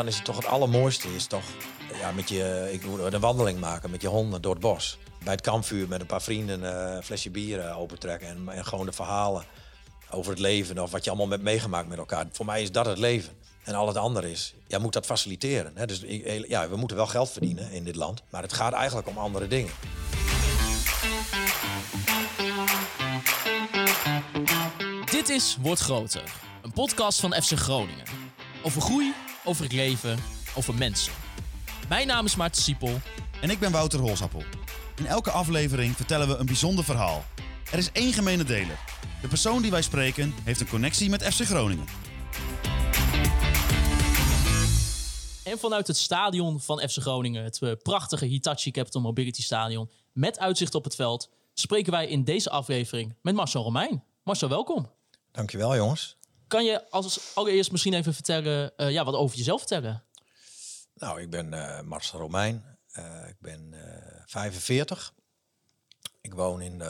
dan is het toch het allermooiste. Is toch ja, met je, ik een wandeling maken met je honden door het bos. Bij het kampvuur met een paar vrienden eh, een flesje bier eh, opentrekken. En, en gewoon de verhalen over het leven of wat je allemaal hebt meegemaakt met elkaar. Voor mij is dat het leven. En al het andere is, ja, moet dat faciliteren. Hè? Dus ja, we moeten wel geld verdienen in dit land. Maar het gaat eigenlijk om andere dingen. Dit is Wordt Groter, een podcast van FC Groningen. Over groei, over het leven, over mensen. Mijn naam is Maarten Siepel. En ik ben Wouter Holsappel. In elke aflevering vertellen we een bijzonder verhaal. Er is één gemene deler. De persoon die wij spreken heeft een connectie met FC Groningen. En vanuit het stadion van FC Groningen, het eh, prachtige Hitachi Capital Mobility Stadion, met uitzicht op het veld, spreken wij in deze aflevering met Marcel Romein. Marcel, welkom. Dankjewel jongens. Kan je als allereerst misschien even vertellen, uh, ja, wat over jezelf vertellen? Nou, ik ben uh, Marcel Romein. Uh, ik ben 45. Ik woon in,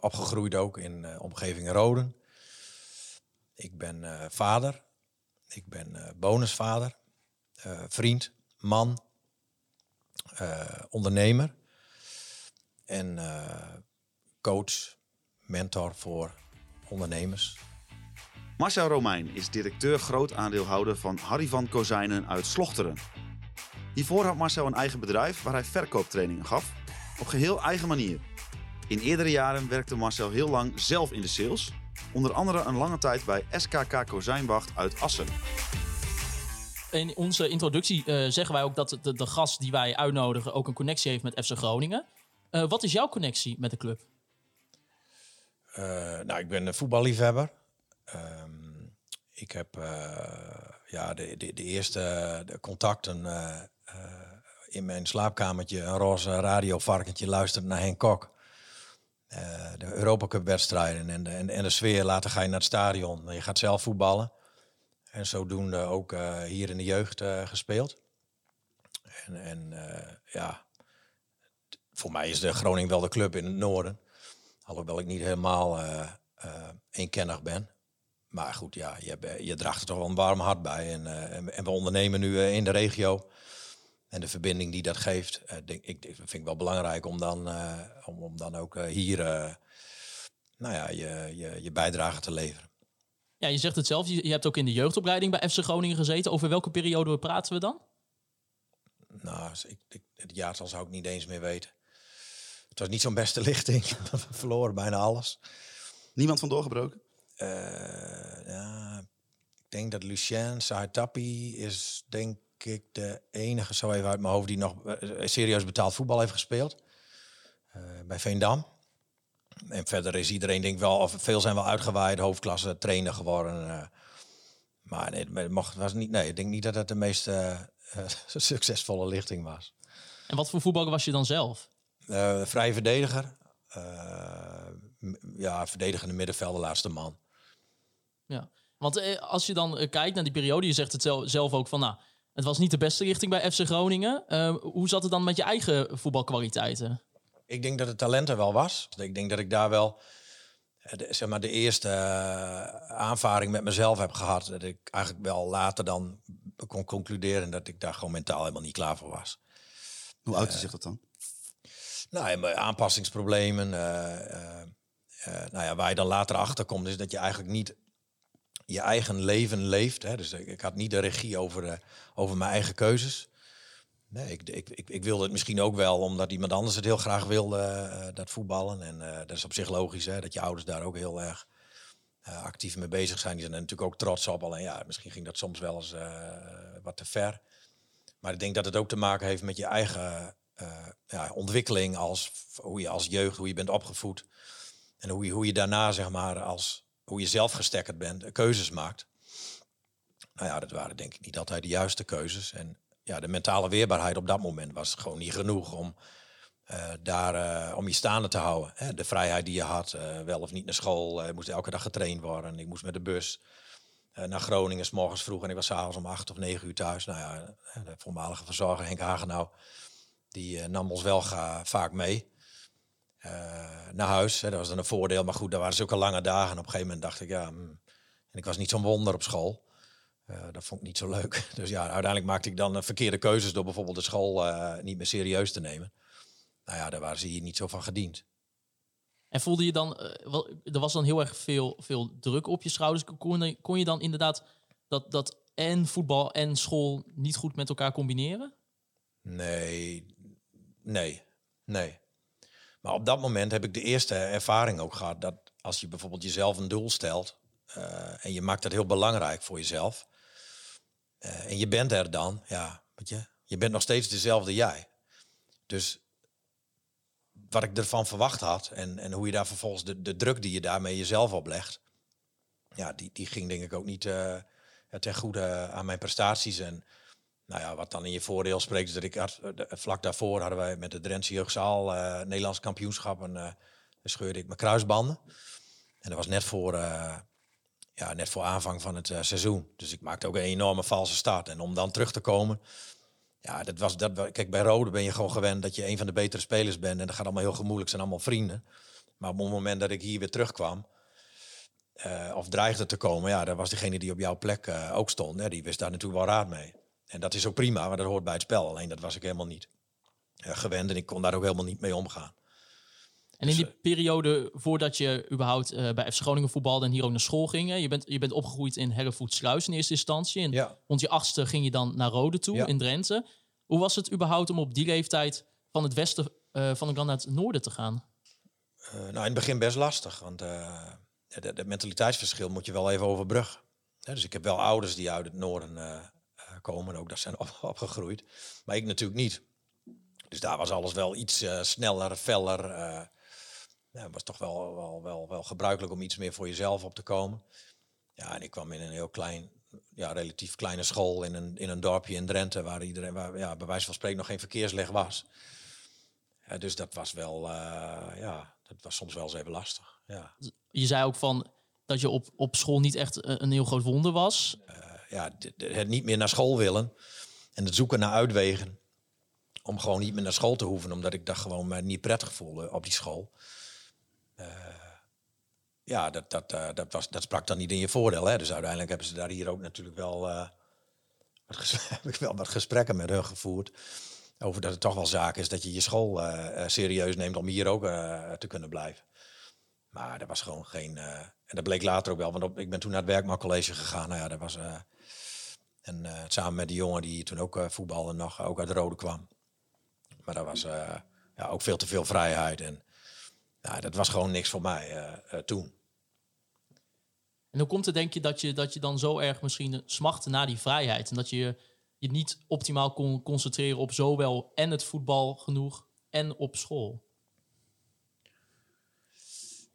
opgegroeid ook in omgeving Roden. Ik ben vader. Ik ben bonusvader. vriend, man. ondernemer. En coach, mentor voor ondernemers. Marcel Romein is directeur groot aandeelhouder van Harry van Kozijnen uit Slochteren. Hiervoor had Marcel een eigen bedrijf waar hij verkooptrainingen gaf, op geheel eigen manier. In eerdere jaren werkte Marcel heel lang zelf in de sales, onder andere een lange tijd bij SKK Kozijnwacht uit Assen. In onze introductie uh, zeggen wij ook dat de, de, gast die wij uitnodigen ook een connectie heeft met FC Groningen. Uh, wat is jouw connectie met de club? Uh, nou, ik ben een voetballiefhebber. Ik heb uh, ja, de, de, de eerste de contacten uh, in mijn slaapkamertje, een roze radiovarkentje, luisterde naar Henk Kok. de Europa Cup wedstrijden en de, en, en de sfeer. Later ga je naar het stadion. Je gaat zelf voetballen. En zodoende ook hier in de jeugd gespeeld. En, en ja, voor mij is de Groningen wel de club in het noorden. Alhoewel ik niet helemaal eenkennig ben. Maar goed, ja, je, je draagt er toch wel een warm hart bij. En, uh, en, we ondernemen nu in de regio. En de verbinding die dat geeft, denk, ik, vind ik wel belangrijk om dan, om, om dan ook hier nou ja, je, je, je bijdrage te leveren. Ja, je zegt het zelf, je, je hebt ook in de jeugdopleiding bij FC Groningen gezeten. Over welke periode praten we dan? Nou, ik, ik, het jaartal zou ik niet eens meer weten. Het was niet zo'n beste lichting. We verloren bijna alles. Niemand van doorgebroken? Uh, ja, ik denk dat Lucien Saitapi is denk ik de enige, zo even uit mijn hoofd, die nog uh, serieus betaald voetbal heeft gespeeld. Uh, bij Veendam. En verder is iedereen denk ik wel, of veel zijn wel uitgewaaid, hoofdklasse trainer geworden. maar nee, het mocht, was niet, nee, ik denk niet dat het de meest succesvolle lichting was. En wat voor voetballer was je dan zelf? Uh, vrije verdediger. Uh, ja, verdedigende middenvelder, laatste man. Ja, want eh, als je dan kijkt naar die periode, je zegt het zelf ook van, nou, het was niet de beste richting bij FC Groningen. hoe zat het dan met je eigen voetbalkwaliteiten? Ik denk dat het talent er wel was. Ik denk dat ik daar wel de, zeg maar, de eerste aanvaring met mezelf heb gehad. Dat ik eigenlijk wel later dan kon concluderen dat ik daar gewoon mentaal helemaal niet klaar voor was. Hoe oud is zich dat dan? Nou, aanpassingsproblemen. Uh, uh, nou ja, waar je dan later achter komt, is dat je eigenlijk niet je eigen leven leeft. Hè. Dus ik had niet de regie over, over mijn eigen keuzes. Nee, ik, ik, ik, wilde het misschien ook wel, omdat iemand anders het heel graag wilde, dat voetballen. En dat is op zich logisch, hè, dat je ouders daar ook heel erg actief mee bezig zijn. Die zijn natuurlijk ook trots op. Alleen ja, misschien ging dat soms wel eens wat te ver. Maar ik denk dat het ook te maken heeft met je eigen ja, ontwikkeling als hoe je als jeugd, hoe je bent opgevoed. En hoe je, hoe je daarna, zeg maar, als hoe je zelf gestekkerd bent, keuzes maakt. Nou ja, dat waren denk ik niet altijd de juiste keuzes. En ja, de mentale weerbaarheid op dat moment was gewoon niet genoeg om uh, daar uh, om je staande te houden. Hè? De vrijheid die je had, wel of niet naar school. je moest elke dag getraind worden. Ik moest met de bus naar Groningen, s morgens vroeg. En ik was s'avonds om acht of negen uur thuis. Nou ja, de voormalige verzorger Henk Hagenau die nam ons wel vaak mee uh, naar huis. Hè. Dat was dan een voordeel. Maar goed, daar waren zulke lange dagen. En op een gegeven moment dacht ik, ja, mm, en ik was niet zo'n wonder op school. Uh, dat vond ik niet zo leuk. Dus ja, uiteindelijk maakte ik dan uh, verkeerde keuzes door bijvoorbeeld de school uh, niet meer serieus te nemen. Nou ja, daar waren ze hier niet zo van gediend. En voelde je dan, er was dan heel erg veel, veel druk op je schouders. Kon, kon je dan inderdaad dat, dat en voetbal en school niet goed met elkaar combineren? Nee, nee, nee. Maar op dat moment heb ik de eerste ervaring ook gehad dat als je bijvoorbeeld jezelf een doel stelt en je maakt dat heel belangrijk voor jezelf, uh, en je bent er dan, ja, weet je, je bent nog steeds dezelfde jij. Dus wat ik ervan verwacht had en, en hoe je daar vervolgens de, de druk die je daarmee jezelf oplegt, ja, die, die ging denk ik ook niet uh, ten goede aan mijn prestaties. En nou ja, wat dan in je voordeel spreekt, is dat ik had, vlak daarvoor hadden wij met de Drentse Jeugdzaal uh, Nederlands kampioenschap en uh, scheurde ik mijn kruisbanden. En dat was net voor, ja, net voor aanvang van het seizoen. Dus ik maakte ook een enorme valse start. En om dan terug te komen, ja, dat was dat. Kijk, bij Rode ben je gewoon gewend dat je een van de betere spelers bent. En dat gaat allemaal heel gemoeilijk, zijn allemaal vrienden. Maar op het moment dat ik hier weer terugkwam, of dreigde te komen, ja, daar was degene die op jouw plek ook stond. Hè, die wist daar natuurlijk wel raad mee. En dat is ook prima, maar dat hoort bij het spel. Alleen dat was ik helemaal niet gewend en ik kon daar ook helemaal niet mee omgaan. En in die periode voordat je überhaupt uh, bij FC Groningen voetbalde en hier ook naar school ging, hè, je, bent, je bent opgegroeid in Herrevoetsluis in eerste instantie. En ja. rond je achtste ging je dan naar Rode toe Ja. in Drenthe. Hoe was het überhaupt om op die leeftijd van het westen eh, van de land naar het noorden te gaan? Eh, nou, in het begin best lastig, want eh het het mentaliteitsverschil moet je wel even overbruggen. Dus ik heb wel ouders die uit het noorden eh, eh, komen, ook dat zijn op, opgegroeid. Maar ik natuurlijk niet. Dus daar was alles wel iets eh, sneller, feller. eh ja, was toch wel, wel, wel, wel gebruikelijk om iets meer voor jezelf op te komen. Ja, en ik kwam in een heel klein, ja, relatief kleine school in een, in een dorpje in Drenthe, waar iedereen, waar, ja, bij wijze van spreken nog geen verkeersleg was. Ja, dus dat was wel, eh, ja, dat was soms wel eens even lastig. Ja, Je zei ook van dat je op, op school niet echt een, een heel groot wonder was. Ja het niet meer naar school willen en het zoeken naar uitwegen om gewoon niet meer naar school te hoeven, omdat ik dat gewoon niet prettig voelde op die school. Eh, ja, dat, dat, eh, dat, was, dat sprak dan niet in je voordeel. Hè? Dus uiteindelijk hebben ze daar hier ook natuurlijk wel, eh, heb ik wel wat gesprekken met hun gevoerd. Over dat het toch wel zaak is dat je je school serieus neemt om hier ook te kunnen blijven. Maar dat was gewoon geen. en dat bleek later ook wel, want ik ben toen naar het Werkmaakcollege gegaan. Nou ja, dat was. En eh, samen met die jongen die toen ook eh voetbalde, nog ook uit de Rode kwam. Maar dat was eh, ja, ook veel te veel vrijheid. En ja, dat was gewoon niks voor mij toen. En hoe komt het, denk je, dat je, dat je dan zo erg misschien smachtte naar die vrijheid? En dat je je niet optimaal kon concentreren op zowel en het voetbal genoeg en op school?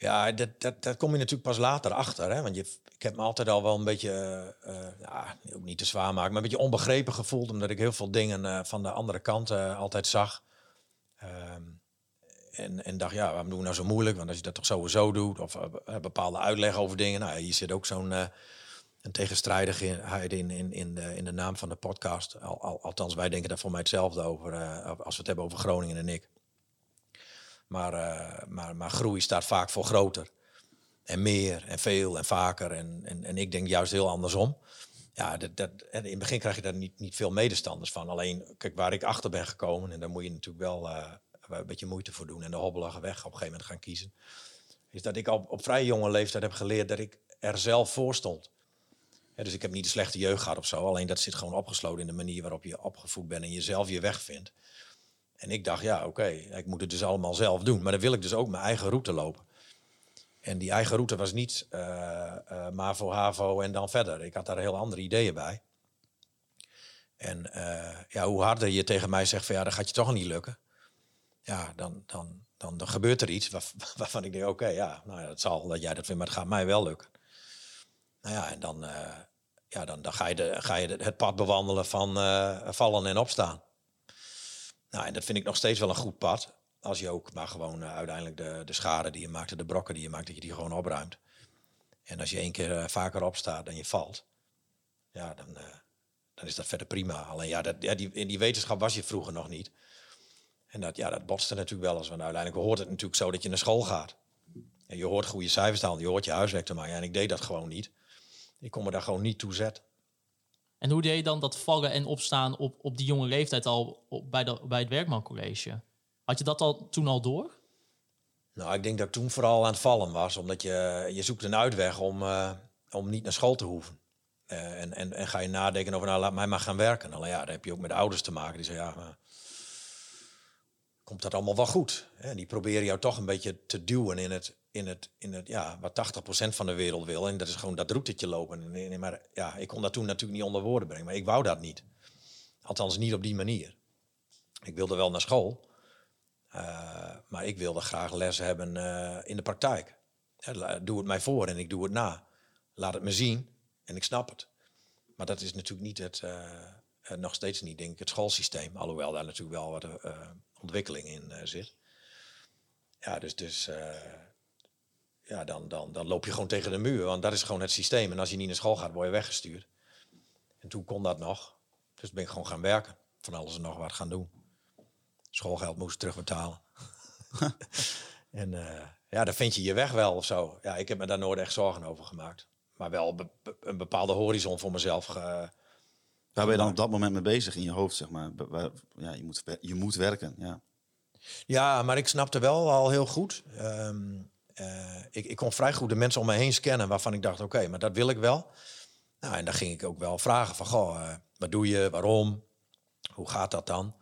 Ja, dat, dat, dat kom je natuurlijk pas later achter. Hè? Want je, ik heb me altijd al wel een beetje, eh, eh, ja, ook niet te zwaar maken, maar een beetje onbegrepen gevoeld. Omdat ik heel veel dingen eh, van de andere kant altijd zag. Ehm, en, en dacht, ja, waarom doen we nou zo moeilijk? Want als je dat toch sowieso doet, of be- bepaalde uitleg over dingen. Nou, hier zit ook zo'n een tegenstrijdigheid in, in, in, de, in de naam van de podcast. Al, al- althans, wij denken daar voor mij hetzelfde over, als we het hebben over Groningen en ik. Maar, eh, maar, maar groei staat vaak voor groter. En meer en veel en vaker. En, en, en ik denk juist heel andersom. Ja, dat, dat, en in het begin krijg je daar niet, niet veel medestanders van. Alleen, kijk, waar ik achter ben gekomen, en daar moet je natuurlijk wel eh, een beetje moeite voor doen en de hobbelige weg op een gegeven moment gaan kiezen. Is dat ik al op vrij jonge leeftijd heb geleerd dat ik er zelf voor stond. Dus ik heb niet een slechte jeugd gehad of zo. Alleen dat zit gewoon opgesloten in de manier waarop je opgevoed bent en jezelf je weg vindt. En ik dacht, ja, oké, ik moet het dus allemaal zelf doen. Maar dan wil ik dus ook mijn eigen route lopen. En die eigen route was niet eh eh MAVO, HAVO en dan verder. Ik had daar heel andere ideeën bij. En eh, ja, hoe harder je tegen mij zegt van ja, dat gaat je toch niet lukken. Ja, dan, dan, dan, dan gebeurt er iets waar- waarvan ik denk, oké, ja, nou ja, dat zal dat jij dat vindt, maar het gaat mij wel lukken. Nou ja, en dan, ja, dan, dan ga je, de, ga je het pad bewandelen van vallen en opstaan. Nou, en dat vind ik nog steeds wel een goed pad. Als je ook maar gewoon eh, uiteindelijk de, de schade die je maakt, de brokken die je maakt, dat je die gewoon opruimt. En als je één keer eh, vaker opstaat dan je valt, ja, dan, eh, dan is dat verder prima. Alleen ja, dat, ja die, in die wetenschap was je vroeger nog niet. En dat, ja, dat botste natuurlijk wel eens. Want uiteindelijk hoort het natuurlijk zo dat je naar school gaat. En je hoort goede cijfers te halen, je hoort je huiswerk te maken. En ik deed dat gewoon niet. Ik kon me daar gewoon niet toe zetten. En hoe deed je dan dat vallen en opstaan op, op die jonge leeftijd al op, bij, de, bij het Werkmancollege? Had je dat al toen al door? Nou, ik denk dat ik toen vooral aan het vallen was, omdat je, je zoekt een uitweg om, eh, om niet naar school te hoeven. Eh, en, en, en ga je nadenken over, nou, laat mij maar gaan werken. Alleen ja, daar heb je ook met ouders te maken. Die zeggen, ja, maar komt dat allemaal wel goed? En die proberen jou toch een beetje te duwen in het, in het, in het ja, wat 80% van de wereld wil. En dat is gewoon dat routetje lopen. En, maar ja, ik kon dat toen natuurlijk niet onder woorden brengen. Maar ik wou dat niet. Althans, niet op die manier. Ik wilde wel naar school. Uh, maar ik wilde graag les hebben uh, in de praktijk. doe het mij voor en ik doe het na. Laat het me zien en ik snap het. Maar dat is natuurlijk niet het, uh, nog steeds niet, denk ik, het schoolsysteem. Alhoewel daar natuurlijk wel wat ontwikkeling in zit. Ja, dus, dus ja, dan, dan, dan loop je gewoon tegen de muur. Want dat is gewoon het systeem. En als je niet naar school gaat, word je weggestuurd. En toen kon dat nog. Dus ben ik gewoon gaan werken. Van alles en nog wat gaan doen. Schoolgeld moest terugbetalen. en uh, ja, dan vind je je weg wel of zo. Ja, ik heb me daar nooit echt zorgen over gemaakt. Maar wel be een bepaalde horizon voor mezelf. Ge Waar ben je dan op dat moment mee bezig in je hoofd, zeg maar? Ja, je moet, je moet werken, ja. Ja, maar ik snapte wel al heel goed. Um, uh, ik, ik kon vrij goed de mensen om me heen scannen waarvan ik dacht, oké, maar dat wil ik wel. Nou, en dan ging ik ook wel vragen van, goh, uh, wat doe je, waarom, hoe gaat dat dan?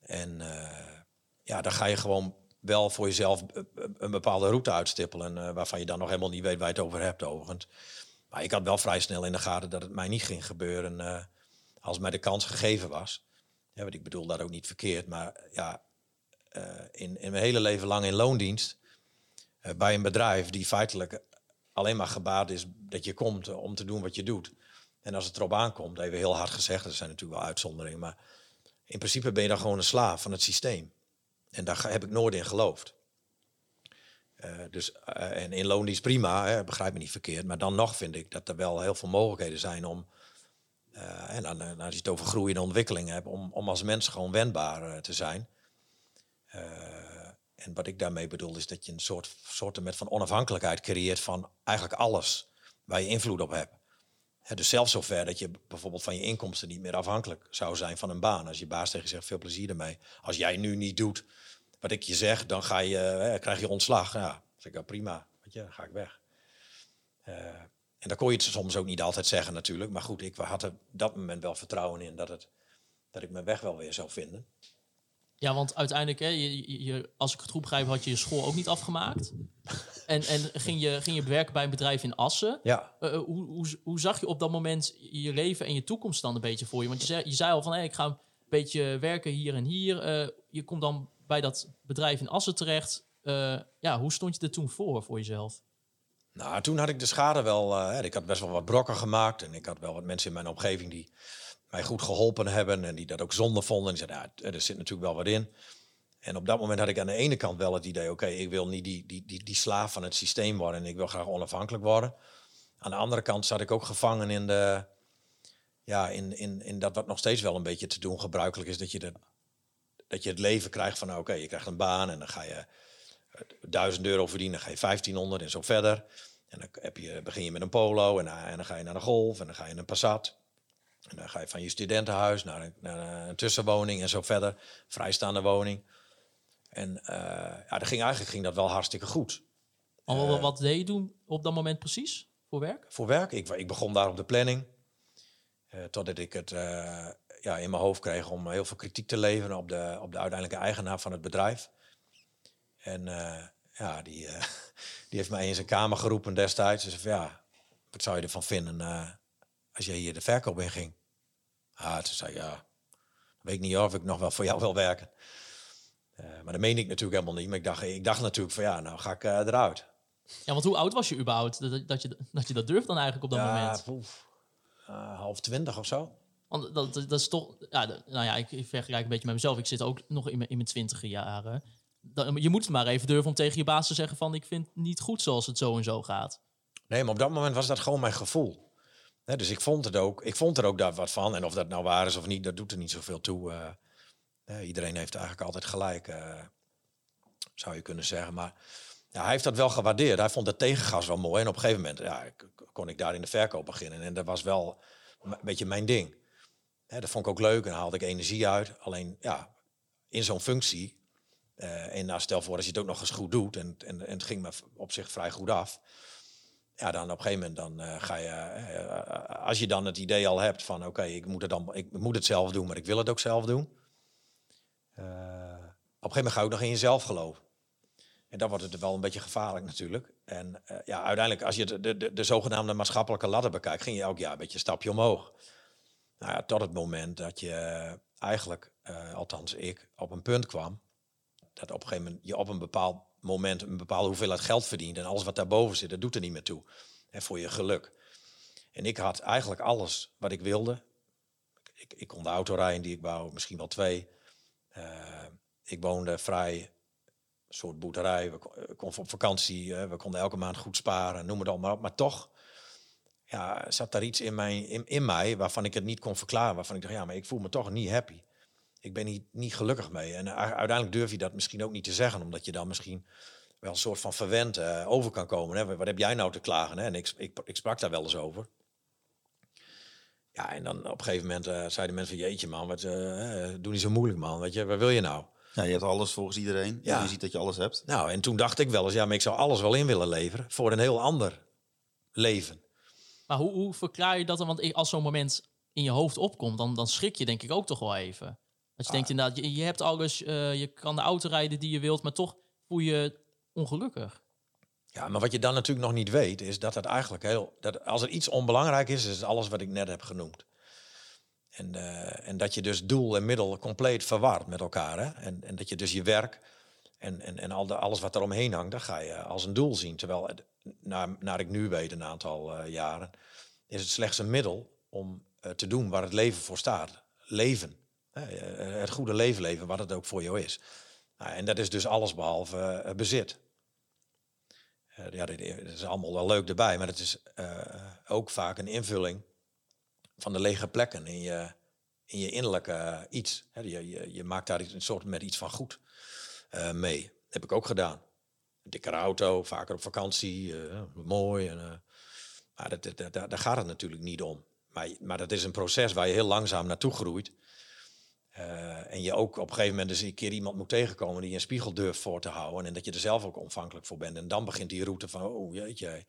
En uh, ja, dan ga je gewoon wel voor jezelf een bepaalde route uitstippelen, waarvan je dan nog helemaal niet weet waar je het over hebt, overigens. Maar ik had wel vrij snel in de gaten dat het mij niet ging gebeuren als mij de kans gegeven was. Ja, ik bedoel dat ook niet verkeerd, maar ja, in, in mijn hele leven lang in loondienst eh, bij een bedrijf die feitelijk alleen maar gebaat is dat je komt eh, om te doen wat je doet. En als het erop aankomt, even heel hard gezegd, er zijn natuurlijk wel uitzonderingen, maar in principe ben je dan gewoon een slaaf van het systeem. En daar heb ik nooit in geloofd. Uh, dus, uh, en in loondienst prima, hè, begrijp me niet verkeerd. Maar dan nog vind ik dat er wel heel veel mogelijkheden zijn om, en dan, als je het over groeiende ontwikkeling hebt, om, om als mens gewoon wendbaar te zijn. En wat ik daarmee bedoel is dat je een soort soorten met van onafhankelijkheid creëert van eigenlijk alles waar je invloed op hebt. dus zelfs zover dat je bijvoorbeeld van je inkomsten niet meer afhankelijk zou zijn van een baan. Als je baas tegen je zegt, veel plezier ermee. Als jij nu niet doet wat ik je zeg, dan ga je, krijg je ontslag. Ja, zeg ik, prima, weet je, dan ga ik weg. Uh, en dan kon je het soms ook niet altijd zeggen natuurlijk. Maar goed, ik had er dat moment wel vertrouwen in dat, het, dat ik mijn weg wel weer zou vinden. Ja, want uiteindelijk, hè, je, je, als ik het goed begrijp, had je je school ook niet afgemaakt. En, en ging, je, ging je werken bij een bedrijf in Assen. Ja. Uh, hoe, hoe, hoe zag je op dat moment je leven en je toekomst dan een beetje voor je? Want je zei, je zei al van, hey, ik ga een beetje werken hier en hier. Uh, je komt dan bij dat bedrijf in Assen terecht. Uh, ja, hoe stond je er toen voor, voor jezelf? Nou, toen had ik de schade wel... ik had best wel wat brokken gemaakt. En ik had wel wat mensen in mijn omgeving die mij goed geholpen hebben en die dat ook zonde vonden. En die zeiden, ja, er zit natuurlijk wel wat in. En op dat moment had ik aan de ene kant wel het idee, oké, ik wil niet die, die, die, die slaaf van het systeem worden en ik wil graag onafhankelijk worden. Aan de andere kant zat ik ook gevangen in, de, ja, in, in, in dat wat nog steeds wel een beetje te doen gebruikelijk is, dat je, de, dat je het leven krijgt van, oké, je krijgt een baan en dan ga je 1000 euro verdienen, dan ga je 1500 en zo verder. En dan heb je, begin je met een polo en, en dan ga je naar de golf en dan ga je een Passat. En dan ga je van je studentenhuis naar een, naar een tussenwoning en zo verder. Vrijstaande woning. En uh, ja, dat ging, eigenlijk ging dat wel hartstikke goed. Al, uh, wat deed je toen op dat moment precies voor werk? Voor werk? Ik, ik begon daar op de planning. Uh, totdat ik het ja, in mijn hoofd kreeg om heel veel kritiek te leveren op de, op de uiteindelijke eigenaar van het bedrijf. En ja, die, die heeft mij in zijn kamer geroepen destijds. Dus ja, wat zou je ervan vinden als jij hier de verkoop in ging? Ah, toen zei ja, weet ik niet of ik nog wel voor jou wil werken. Uh, maar dat meende ik natuurlijk helemaal niet. Maar ik dacht, ik dacht natuurlijk van ja, nou ga ik uh, eruit. Ja, want hoe oud was je überhaupt dat, dat, je, dat je dat durft dan eigenlijk op dat ja, moment? Poef, uh, half twintig of zo. Want dat, dat, dat is toch, ja, nou ja, ik, ik vergelijk een beetje met mezelf. Ik zit ook nog in mijn, in mijn jaren. Dan, je moet het maar even durven om tegen je baas te zeggen van ik vind het niet goed zoals het zo en zo gaat. Nee, maar op dat moment was dat gewoon mijn gevoel dus ik vond het ook. Ik vond er ook daar wat van. En of dat nou waar is of niet, dat doet er niet zoveel toe. Uh, iedereen heeft eigenlijk altijd gelijk, uh, zou je kunnen zeggen. Maar hij heeft dat wel gewaardeerd. Hij vond het tegengas wel mooi. En op een gegeven moment ja, kon ik daar in de verkoop beginnen. En dat was wel een beetje mijn ding. Dat vond ik ook leuk en haalde ik energie uit. Alleen ja, in zo'n functie. eh, en nou, stel voor als je het ook nog eens goed doet. En, en het ging me op zich vrij goed af. Ja, dan op een gegeven moment dan eh, ga je. eh, als je dan het idee al hebt van oké, ik moet het dan ik moet het zelf doen, maar ik wil het ook zelf doen. Eh, op een gegeven moment ga je ook nog in jezelf geloven. En dan wordt het wel een beetje gevaarlijk natuurlijk. En eh, ja, uiteindelijk, als je de, de, de, de zogenaamde maatschappelijke ladder bekijkt, ging je elk jaar een beetje een stapje omhoog. Nou ja, tot het moment dat je eh, eigenlijk, eh, althans ik, op een punt kwam. Dat op een gegeven moment je op een bepaald moment een bepaalde hoeveelheid geld verdient. En alles wat daarboven zit, dat doet er niet meer toe. En voor je geluk. En ik had eigenlijk alles wat ik wilde. Ik, ik kon de auto rijden die ik wou, misschien wel twee. Eh, ik woonde vrij soort boerderij. We kon- eh, konden op vakantie, eh, we konden elke maand goed sparen, noem het allemaal op. Maar toch ja, zat daar iets in, mijn, in, in mij waarvan ik het niet kon verklaren. Waarvan ik dacht, ja, maar ik voel me toch niet happy. Ik ben niet, niet gelukkig mee. En uiteindelijk durf je dat misschien ook niet te zeggen, omdat je dan misschien wel een soort van verwend eh, over kan komen. Hè? Wat heb jij nou te klagen? Hè? En ik, ik, ik sprak daar wel eens over. Ja, en dan op een gegeven moment eh, zeiden mensen van... Jeetje man, wat, eh, eh, doe niet zo moeilijk man. Weet je, wat wil je nou? Ja, je hebt alles volgens iedereen. Ja. Je ziet dat je alles hebt. Nou, en toen dacht ik wel eens, ja, maar ik zou alles wel in willen leveren voor een heel ander leven. Maar hoe, hoe verklaar je dat dan? Want als zo'n moment in je hoofd opkomt, dan, dan schrik je denk ik ook toch wel even. Dat je Ah. denkt inderdaad, je, je hebt alles, eh, je kan de auto rijden die je wilt, maar toch voel je je ongelukkig. Ja, maar wat je dan natuurlijk nog niet weet, is dat het eigenlijk heel. Dat als er iets onbelangrijk is, is het alles wat ik net heb genoemd. En, eh, en dat je dus doel en middel compleet verward met elkaar. Hè? En, en dat je dus je werk en, en, en al de, alles wat er omheen hangt, dat ga je als een doel zien. Terwijl, naar, naar ik nu weet, een aantal eh, jaren, is het slechts een middel om te doen waar het leven voor staat. Leven. Eh, Het goede leven leven, wat het ook voor jou is. Nou, en dat is dus alles behalve eh, bezit. Eh, ja, dit is allemaal wel leuk erbij, maar het is ook vaak een invulling van de lege plekken in je, in je innerlijke iets. Je, je, je maakt daar een soort met iets van goed mee. Dat heb ik ook gedaan. Een dikkere auto, vaker op vakantie, mooi. Maar dat, dat, dat- daar gaat het natuurlijk niet om. Maar, maar dat is een proces waar je heel langzaam naartoe groeit. Eh, en je ook op een gegeven moment eens een keer iemand moet tegenkomen die een spiegel durft voor te houden. En dat je er zelf ook ontvankelijk voor bent. En dan begint die route van, oh jeetje,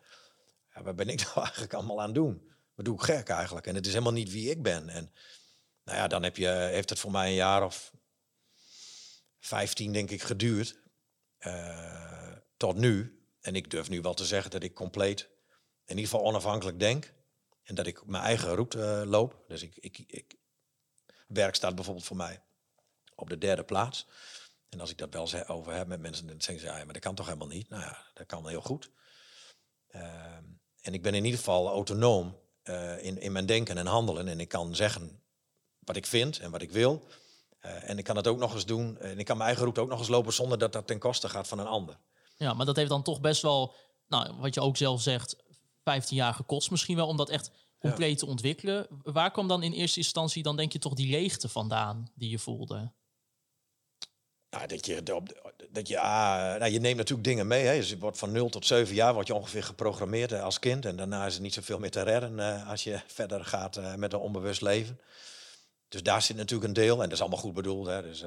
ja, wat ben ik nou eigenlijk allemaal aan doen? Wat doe ik gek eigenlijk? En het is helemaal niet wie ik ben. En nou ja, dan heb je, heeft het voor mij een jaar of 15 denk ik geduurd. eh, tot nu. En ik durf nu wel te zeggen dat ik compleet, in ieder geval onafhankelijk denk. En dat ik mijn eigen route eh, loop. Dus ik, ik, ik, werk staat bijvoorbeeld voor mij op de derde plaats. En als ik dat wel over heb met mensen, dan zeggen ze, ja, maar dat kan toch helemaal niet? Nou ja, dat kan heel goed. Ehm, en ik ben in ieder geval autonoom eh, in, in mijn denken en handelen. En ik kan zeggen wat ik vind en wat ik wil. Eh, en ik kan het ook nog eens doen. En ik kan mijn eigen route ook nog eens lopen zonder dat dat ten koste gaat van een ander. Ja, maar dat heeft dan toch best wel, nou, wat je ook zelf zegt, 15 jaar gekost misschien wel om dat echt compleet te ontwikkelen. Waar kwam dan in eerste instantie dan denk je toch die leegte vandaan die je voelde? Nou, dat je, dat je, ah, nou, je neemt natuurlijk dingen mee. Hè. Dus je wordt van 0 tot 7 jaar word je ongeveer geprogrammeerd eh, als kind. En daarna is er niet zoveel meer te redden eh, als je verder gaat eh, met een onbewust leven. Dus daar zit natuurlijk een deel. En dat is allemaal goed bedoeld. Hè. Dus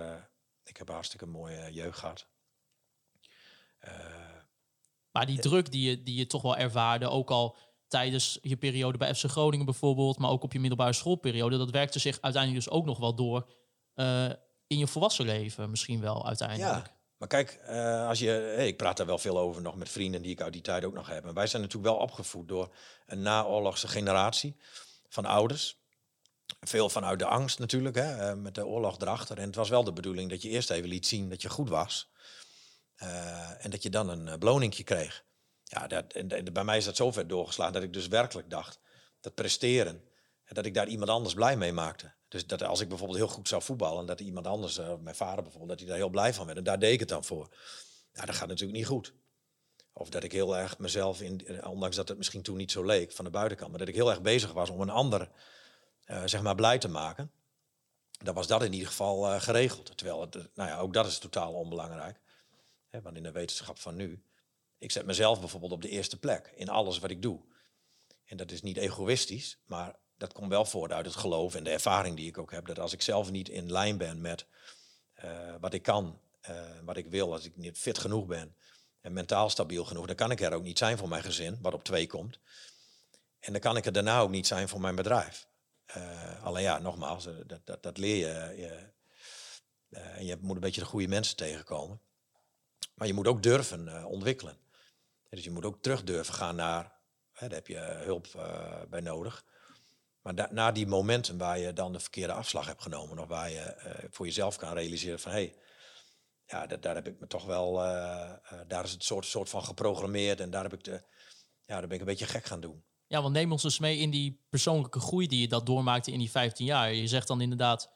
ik heb een hartstikke mooie eh, jeugd gehad. Eh, Maar die druk die je, die je toch wel ervaarde, ook al tijdens je periode bij FC Groningen bijvoorbeeld, maar ook op je middelbare schoolperiode, dat werkte zich uiteindelijk dus ook nog wel door eh, in je volwassen leven misschien wel uiteindelijk. Ja, maar kijk, eh, als je, hey, ik praat daar wel veel over nog met vrienden die ik uit die tijd ook nog heb. Wij zijn natuurlijk wel opgevoed door een naoorlogse generatie van ouders. Veel vanuit de angst natuurlijk, hè, eh, met de oorlog erachter. En het was wel de bedoeling dat je eerst even liet zien dat je goed was. Eh, en dat je dan een beloningje kreeg. Ja, dat, bij mij is dat zo ver doorgeslagen dat ik dus werkelijk dacht dat presteren, en dat ik daar iemand anders blij mee maakte. Dus dat als ik bijvoorbeeld heel goed zou voetballen, dat iemand anders, eh, mijn vader bijvoorbeeld, dat hij daar heel blij van werd. En daar deed ik het dan voor. Nou, dat gaat natuurlijk niet goed. Of dat ik heel erg mezelf, in, eh, ondanks dat het misschien toen niet zo leek van de buitenkant, maar dat ik heel erg bezig was om een ander, uh, zeg maar, blij te maken. Dan was dat in ieder geval geregeld. Terwijl, het, nou ja, ook dat is totaal onbelangrijk. Hè, want in de wetenschap van nu, ik zet mezelf bijvoorbeeld op de eerste plek in alles wat ik doe. En dat is niet egoïstisch, maar dat komt wel voort uit het geloof en de ervaring die ik ook heb. Dat als ik zelf niet in lijn ben met eh, wat ik kan, eh, wat ik wil, als ik niet fit genoeg ben en mentaal stabiel genoeg, dan kan ik er ook niet zijn voor mijn gezin, wat op twee komt. En dan kan ik er daarna ook niet zijn voor mijn bedrijf. Uh, alleen ja, nogmaals, dat, dat, dat leer je. je en je moet een beetje de goede mensen tegenkomen. Maar je moet ook durven ontwikkelen. Dus je moet ook terug durven gaan naar, hè, daar heb je hulp bij nodig. Maar na die momenten waar je dan de verkeerde afslag hebt genomen, of waar je uh, voor jezelf kan realiseren van hé, hey, ja, daar heb ik me toch wel, daar is het soort, soort van geprogrammeerd en daar heb ik de, ja, daar ben ik een beetje gek gaan doen. Ja, want neem ons dus mee in die persoonlijke groei die je dat doormaakte in die 15 jaar. Je zegt dan inderdaad,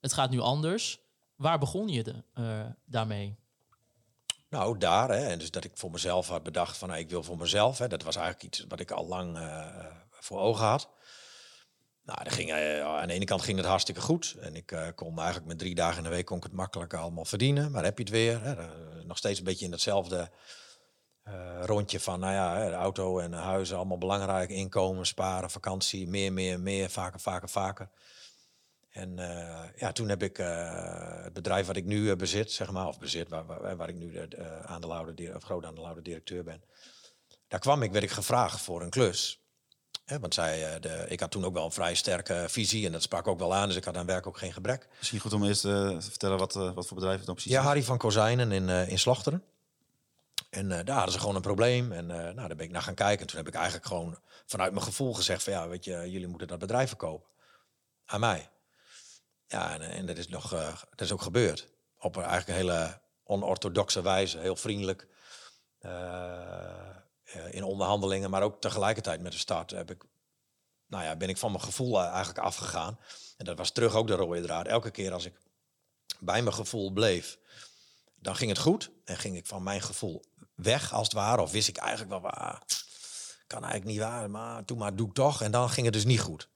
het gaat nu anders. Waar begon je de, daarmee? Nou, daar. Hè, en dus dat ik voor mezelf had bedacht van, nou, ik wil voor mezelf. Hè, dat was eigenlijk iets wat ik al lang voor ogen had. Nou, ging, uh, aan de ene kant ging het hartstikke goed. En ik uh, kon eigenlijk met drie dagen in de week kon ik het makkelijk allemaal verdienen. Maar heb je het weer. Hè, nog steeds een beetje in datzelfde rondje van, nou ja, de auto en huizen, allemaal belangrijk. Inkomen, sparen, vakantie, meer, meer, meer, vaker, vaker, vaker. En ja, toen heb ik het bedrijf wat ik nu bezit, zeg maar, of bezit, waar, waar, waar ik nu de, aandeelhouder, of groot aandeelhouder directeur ben. Daar kwam ik, werd ik gevraagd voor een klus want zij, eh, de, ik had toen ook wel een vrij sterke visie en dat sprak ook wel aan, dus ik had aan werk ook geen gebrek. Misschien goed om eerst te vertellen wat, wat voor bedrijf het dan precies ja, Harry van Kozijnen in, in Slochteren. En daar hadden ze gewoon een probleem. En nou, daar ben ik naar gaan kijken. En toen heb ik eigenlijk gewoon vanuit mijn gevoel gezegd van ja, weet je, jullie moeten dat bedrijf verkopen. Aan mij. Ja, en, en dat is nog, dat is ook gebeurd. Op eigenlijk een hele onorthodoxe wijze, heel vriendelijk. Eh, in onderhandelingen, maar ook tegelijkertijd met de start heb ik, nou ja, ben ik van mijn gevoel eh, eigenlijk afgegaan. En dat was terug ook de rode draad. Elke keer als ik bij mijn gevoel bleef, dan ging het goed. En ging ik van mijn gevoel weg, als het ware. Of wist ik eigenlijk wel, waar, kan eigenlijk niet waar, maar toen maar doe ik toch. En dan ging het dus niet goed.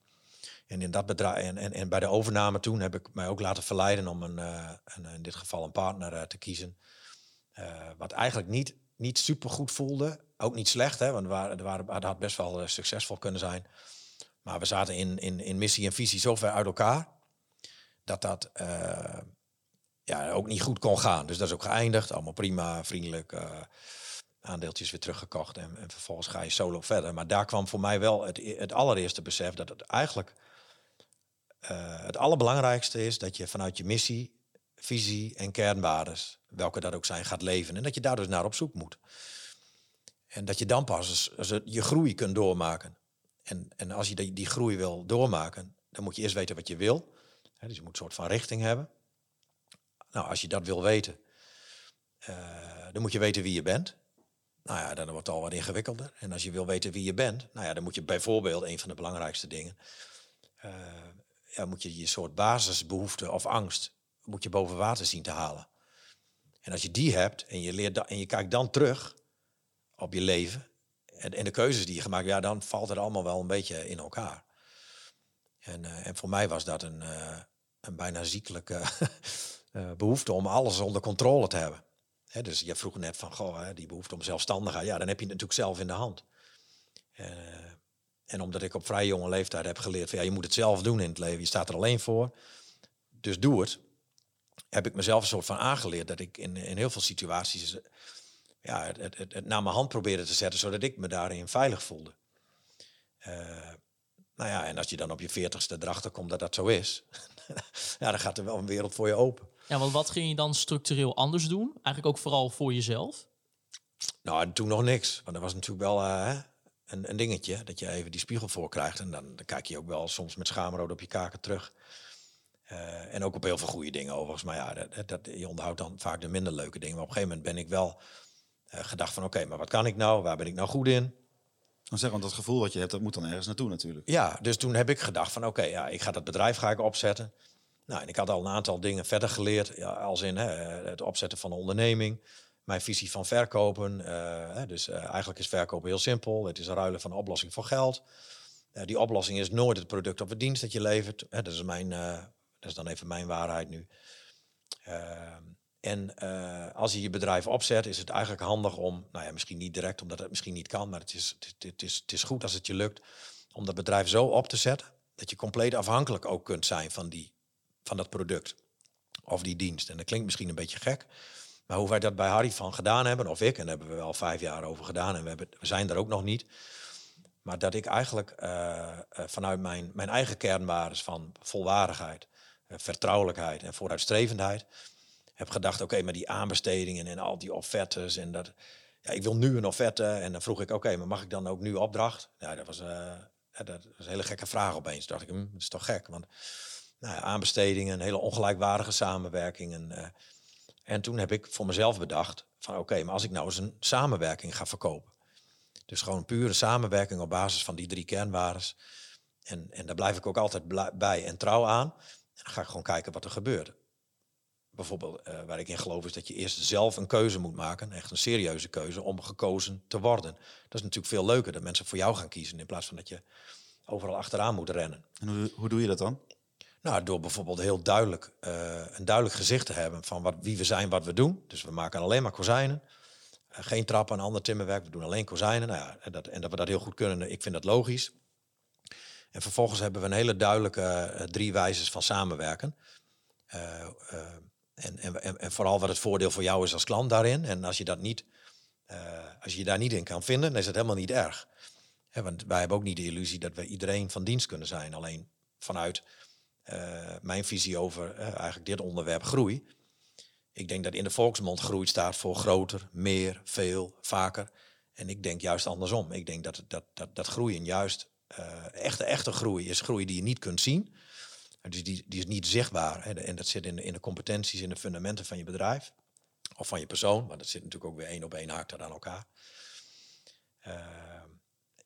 En in dat bedrijf en, en, en bij de overname toen heb ik mij ook laten verleiden om een, uh, een in dit geval een partner uh, te kiezen. Uh, wat eigenlijk niet, niet super goed voelde. Ook niet slecht, hè, want we waren, het had best wel eh, succesvol kunnen zijn. Maar we zaten in, in, in missie en visie zo ver uit elkaar dat dat ja, ook niet goed kon gaan. Dus dat is ook geëindigd. Allemaal prima, vriendelijk. Aandeeltjes weer teruggekocht en, en, vervolgens ga je solo verder. Maar daar kwam voor mij wel het, het allereerste besef dat het eigenlijk uh, het allerbelangrijkste is dat je vanuit je missie, visie en kernwaardes, welke dat ook zijn, gaat leven. En dat je daar dus naar op zoek moet. En dat je dan pas je groei kunt doormaken. En, en als je die, die groei wil doormaken, dan moet je eerst weten wat je wil. dus je moet een soort van richting hebben. Nou, als je dat wil weten, uh, dan moet je weten wie je bent. Nou ja, dan wordt het al wat ingewikkelder. En als je wil weten wie je bent, nou ja, dan moet je bijvoorbeeld een van de belangrijkste dingen, uh, ja, moet je je soort basisbehoefte of angst, moet je boven water zien te halen. En als je die hebt en je, leert en je kijkt dan terug, op je leven en, en de keuzes die je gemaakt ja, dan valt het allemaal wel een beetje in elkaar. En, uh, en voor mij was dat een, uh, een bijna ziekelijke uh, behoefte om alles onder controle te hebben. Hè, dus je vroeg net van, goh, die behoefte om zelfstandigheid, ja, dan heb je het natuurlijk zelf in de hand. En omdat ik op vrij jonge leeftijd heb geleerd van, ja, je moet het zelf doen in het leven, je staat er alleen voor, dus doe het. Heb ik mezelf een soort van aangeleerd dat ik in, in heel veel situaties ja, het, het, het, naar mijn hand proberen te zetten, zodat ik me daarin veilig voelde. Uh, nou ja, en als je dan op je veertigste erachter komt dat dat zo is, ja, dan gaat er wel een wereld voor je open. Ja, want wat ging je dan structureel anders doen? Eigenlijk ook vooral voor jezelf? Nou, toen nog niks. Want dat was natuurlijk wel uh, een, een, dingetje, dat je even die spiegel voor krijgt. En dan, dan kijk je ook wel soms met schaamrood op je kaken terug. Uh, en ook op heel veel goede dingen overigens. Maar ja, dat, dat, je onderhoudt dan vaak de minder leuke dingen. Maar op een gegeven moment ben ik wel uh, gedacht van oké, maar wat kan ik nou? Waar ben ik nou goed in? Dan zeg, want dat gevoel wat je hebt, dat moet dan ergens naartoe natuurlijk. Ja, dus toen heb ik gedacht van oké, ja, ik ga dat bedrijf ga ik opzetten. Nou, en ik had al een aantal dingen verder geleerd, ja, als in hè, het opzetten van een onderneming, mijn visie van verkopen. Uh, dus uh, eigenlijk is verkopen heel simpel. Het is ruilen van oplossing voor geld. die oplossing is nooit het product of het dienst dat je levert. dat, is mijn, dat is dan even mijn waarheid nu. Ehm, en als je je bedrijf opzet, is het eigenlijk handig om, nou ja, misschien niet direct, omdat het misschien niet kan, maar het is, het, is, het is goed als het je lukt om dat bedrijf zo op te zetten dat je compleet afhankelijk ook kunt zijn van, die, van dat product of die dienst. En dat klinkt misschien een beetje gek, maar hoe wij dat bij Harry van gedaan hebben, of ik, en daar hebben we wel vijf jaar over gedaan en we, hebben, we zijn er ook nog niet. Maar dat ik eigenlijk uh, vanuit mijn, mijn eigen kernwaardes van volwaardigheid, uh, vertrouwelijkheid en vooruitstrevendheid heb gedacht, oké, maar die aanbestedingen en al die offertes en dat, ja, ik wil nu een offerte en dan vroeg ik, oké, maar mag ik dan ook nu opdracht? Ja, dat was, dat was een hele gekke vraag opeens. Dacht ik, hm, dat is toch gek, want nou aanbestedingen, hele ongelijkwaardige samenwerking en en toen heb ik voor mezelf bedacht van oké, maar als ik nou eens een samenwerking ga verkopen. Dus gewoon pure samenwerking op basis van die drie kernwaardes. En, en daar blijf ik ook altijd bij en trouw aan. En dan ga ik gewoon kijken wat er gebeurt. Bijvoorbeeld, uh, waar ik in geloof, is dat je eerst zelf een keuze moet maken. Echt een serieuze keuze om gekozen te worden. Dat is natuurlijk veel leuker dat mensen voor jou gaan kiezen. In plaats van dat je overal achteraan moet rennen. En hoe, hoe doe je dat dan? Nou, door bijvoorbeeld heel duidelijk uh, een duidelijk gezicht te hebben van wat, wie we zijn, wat we doen. Dus we maken alleen maar kozijnen. Uh, geen trappen en ander timmerwerk. We doen alleen kozijnen. Nou ja, en, dat, en dat we dat heel goed kunnen, ik vind dat logisch. En vervolgens hebben we een hele duidelijke uh, drie wijzes van samenwerken. En, en, en, vooral wat het voordeel voor jou is als klant daarin. En als je dat niet, als je, daar niet in kan vinden, dan is het helemaal niet erg. want wij hebben ook niet de illusie dat we iedereen van dienst kunnen zijn. Alleen vanuit uh, mijn visie over uh, eigenlijk dit onderwerp groei. Ik denk dat in de volksmond groei staat voor groter, meer, veel, vaker. En ik denk juist andersom. Ik denk dat, dat, dat, dat groeien juist uh, echte, echte groei is groei die je niet kunt zien. Dus die, die is niet zichtbaar. Hè. En dat zit in de, in de competenties, in de fundamenten van je bedrijf. Of van je persoon, want dat zit natuurlijk ook weer één op één haakt aan elkaar.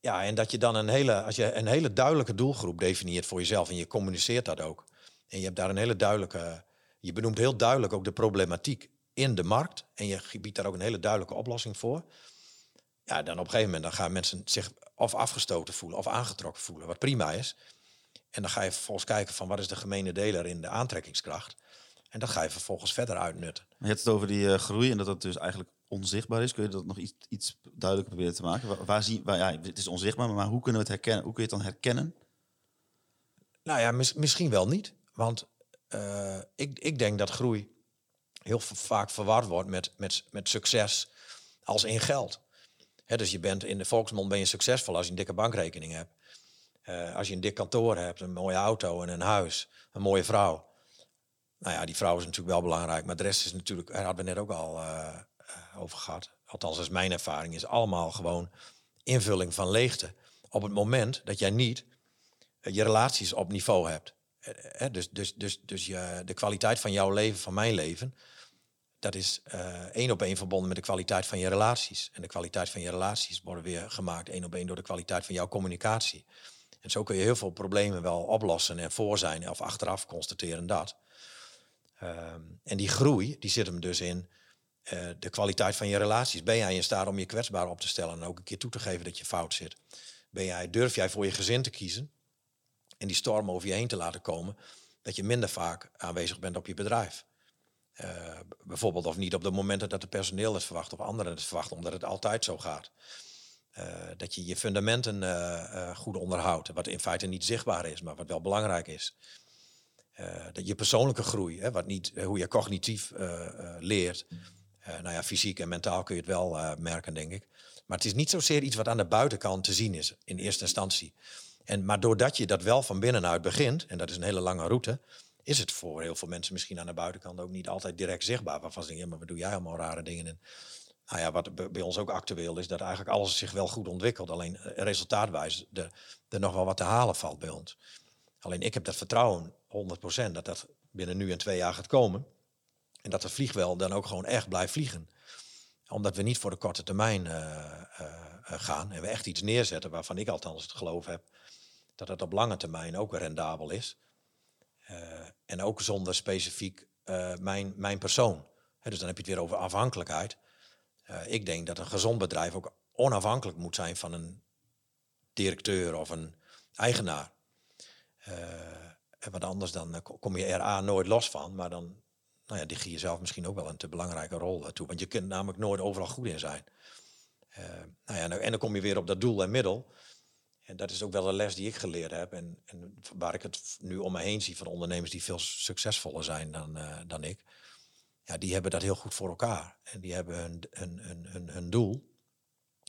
Ja, en dat je dan een hele, als je een hele duidelijke doelgroep definieert voor jezelf en je communiceert dat ook. En je hebt daar een hele duidelijke, je benoemt heel duidelijk ook de problematiek in de markt. En je biedt daar ook een hele duidelijke oplossing voor. Ja, dan op een gegeven moment dan gaan mensen zich of afgestoten voelen of aangetrokken voelen, wat prima is. En dan ga je vervolgens kijken van wat is de gemene deler in de aantrekkingskracht. En dat ga je vervolgens verder uitnutten. Je hebt het over die uh, groei en dat dat dus eigenlijk onzichtbaar is. Kun je dat nog iets, iets duidelijker proberen te maken? Waar, zie, waar, ja, het is onzichtbaar, maar hoe kunnen we het herkennen? Hoe kun je het dan herkennen? Nou ja, mis, misschien wel niet. Want uh, ik, ik denk dat groei heel vaak verward wordt met, met, met succes als in geld. He, dus je bent in de volksmond ben je succesvol als je een dikke bankrekening hebt. Uh, als je een dik kantoor hebt, een mooie auto en een huis, een mooie vrouw. Nou ja, die vrouw is natuurlijk wel belangrijk, maar de rest is natuurlijk, daar hadden we net ook al uh, over gehad. Althans, is mijn ervaring, is allemaal gewoon invulling van leegte. Op het moment dat jij niet uh, je relaties op niveau hebt. Uh, dus dus, dus, dus je, de kwaliteit van jouw leven, van mijn leven, dat is één op één verbonden met de kwaliteit van je relaties. En de kwaliteit van je relaties worden weer gemaakt één op één door de kwaliteit van jouw communicatie. En zo kun je heel veel problemen wel oplossen en voor zijn of achteraf constateren dat. Um, en die groei, die zit hem dus in uh, de kwaliteit van je relaties. Ben jij in staat om je kwetsbaar op te stellen en ook een keer toe te geven dat je fout zit? Ben jij, durf jij voor je gezin te kiezen en die storm over je heen te laten komen, dat je minder vaak aanwezig bent op je bedrijf? Uh, bijvoorbeeld of niet op de momenten dat het personeel het verwacht of anderen het verwachten, omdat het altijd zo gaat. Uh, dat je je fundamenten goed onderhoudt, wat in feite niet zichtbaar is, maar wat wel belangrijk is. dat je persoonlijke groei, hè, wat niet, hoe je cognitief leert, uh, nou ja, fysiek en mentaal kun je het wel uh, merken, denk ik. Maar het is niet zozeer iets wat aan de buitenkant te zien is, in eerste instantie. En, maar doordat je dat wel van binnenuit begint, en dat is een hele lange route, is het voor heel veel mensen misschien aan de buitenkant ook niet altijd direct zichtbaar. Waarvan ze denken, ja, maar wat doe jij allemaal rare dingen? En, nou ja, wat bij ons ook actueel is, dat eigenlijk alles zich wel goed ontwikkelt. Alleen eh, resultaatwijs er, er nog wel wat te halen valt bij ons. Alleen ik heb dat vertrouwen, 100%, dat dat binnen nu en twee jaar gaat komen. En dat de vliegwel dan ook gewoon echt blijft vliegen. Omdat we niet voor de korte termijn uh, uh, gaan en we echt iets neerzetten waarvan ik althans het geloof heb dat het op lange termijn ook rendabel is. en ook zonder specifiek mijn, mijn persoon. dus dan heb je het weer over afhankelijkheid. ik denk dat een gezond bedrijf ook onafhankelijk moet zijn van een directeur of een eigenaar. want anders dan kom je er A nooit los van, maar dan nou ja, die je zelf misschien ook wel een te belangrijke rol toe. Want je kunt namelijk nooit overal goed in zijn. Uh, nou ja, en dan kom je weer op dat doel en middel. en dat is ook wel de les die ik geleerd heb. En, en waar ik het nu om me heen zie van ondernemers die veel succesvoller zijn dan, eh, dan ik. Ja, die hebben dat heel goed voor elkaar. En die hebben hun, hun, hun, hun, hun doel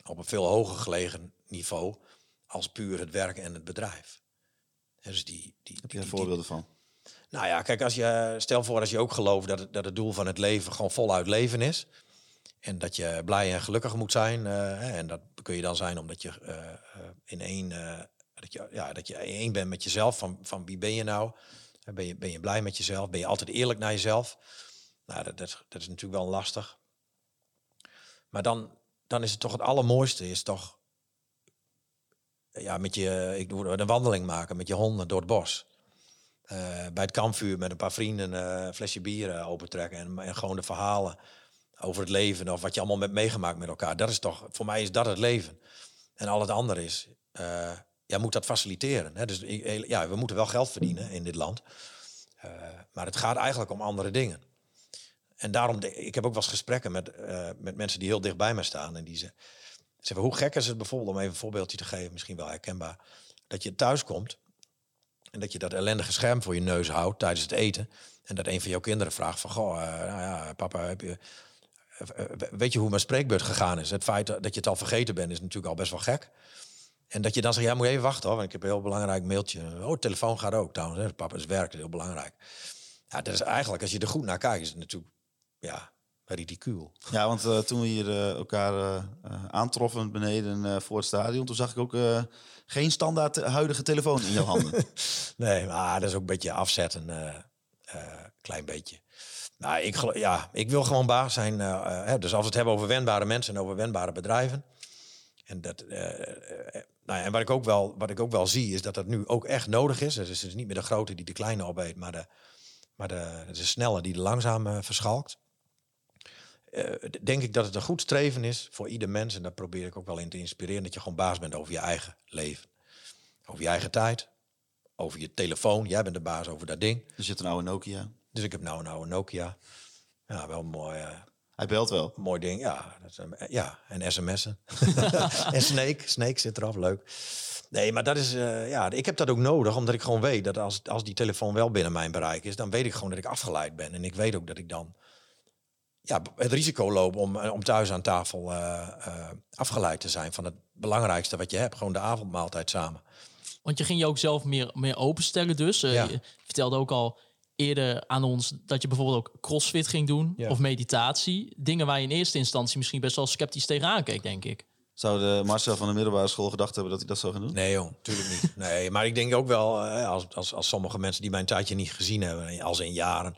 op een veel hoger gelegen niveau als puur het werk en het bedrijf. En dus die, die, Heb je daar voorbeelden van? Nou ja, kijk, als je, stel voor als je ook gelooft dat het, dat het doel van het leven gewoon voluit leven is. En dat je blij en gelukkig moet zijn. eh, en dat kun je dan zijn omdat je eh, eh, in één, dat je, ja, dat je één bent met jezelf. Van, van wie ben je nou? Ben je, ben je blij met jezelf? Ben je altijd eerlijk naar jezelf? Nou, dat, dat, dat is natuurlijk wel lastig. Maar dan, dan is het toch het allermooiste, is toch ja, met je, ik doe een wandeling maken met je honden door het bos. Eh, bij het kampvuur met een paar vrienden eh, een flesje bier eh, opentrekken en, en gewoon de verhalen over het leven of wat je allemaal hebt meegemaakt met elkaar. Dat is toch, voor mij is dat het leven. En al het andere is, eh ja, moet dat faciliteren. Hè? Dus ja, we moeten wel geld verdienen in dit land. Maar het gaat eigenlijk om andere dingen. En daarom, ik heb ook wel eens gesprekken met, met mensen die heel dicht bij me staan. En die ze, zeggen, hoe gek is het bijvoorbeeld, om even een voorbeeldje te geven, misschien wel herkenbaar, dat je thuis komt en dat je dat ellendige scherm voor je neus houdt tijdens het eten. En dat een van jouw kinderen vraagt van, goh, eh, nou ja, papa, heb je, eh, eh, weet je hoe mijn spreekbeurt gegaan is? Het feit dat je het al vergeten bent is natuurlijk al best wel gek. En dat je dan zegt, ja, moet je even wachten hoor, want ik heb een heel belangrijk mailtje. Oh, telefoon gaat ook trouwens, papa is werk, heel belangrijk. Ja, dat is eigenlijk, als je er goed naar kijkt, is het natuurlijk, ja, ridicuul. Ja, want eh, toen we hier eh, elkaar eh, aantroffen beneden voor het stadion, toen zag ik ook geen standaard huidige telefoon in jouw handen. Nee, maar dat is ook een beetje afzetten, klein beetje. Nou, ik, ja, ik wil gewoon baas zijn. hè, dus als we het hebben over wendbare mensen en over wendbare bedrijven. En, dat, nou ja, en wat, ik ook wel, wat ik ook wel zie, is dat dat nu ook echt nodig is. Dus het is niet meer de grote die de kleine opeet, maar de, maar de, de snelle die de langzaam eh, verschalkt. Eh, denk ik dat het een goed streven is voor ieder mens. En daar probeer ik ook wel in te inspireren. Dat je gewoon baas bent over je eigen leven. Over je eigen tijd. Over je telefoon. Jij bent de baas over dat ding. Er zit een oude Nokia. Dus ik heb nou een oude Nokia. Ja, wel mooi, eh, Hij belt wel. mooi ding. Ja, dat is, een- ja en sms'en. en Snake. Snake zit eraf, leuk. Nee, maar dat is, eh, ja, ik heb dat ook nodig, omdat ik gewoon weet dat als, als die telefoon wel binnen mijn bereik is, dan weet ik gewoon dat ik afgeleid ben. En ik weet ook dat ik dan ja, het risico loop om, eh, om thuis aan tafel eh, eh, afgeleid te zijn van het belangrijkste wat je hebt. Gewoon de avondmaaltijd samen. Want je ging je ook zelf meer, meer openstellen dus. Eh, Ja. Je vertelde ook al eerder aan ons dat je bijvoorbeeld ook crossfit ging doen. Ja. Of meditatie. Dingen waar je in eerste instantie misschien best wel sceptisch tegenaan keek, denk ik. Zou de Marcel van de middelbare school gedacht hebben dat hij dat zou gaan doen? Nee, joh, natuurlijk niet. Nee, maar ik denk ook wel, eh, als, als, als sommige mensen die mijn tijdje niet gezien hebben, als in jaren,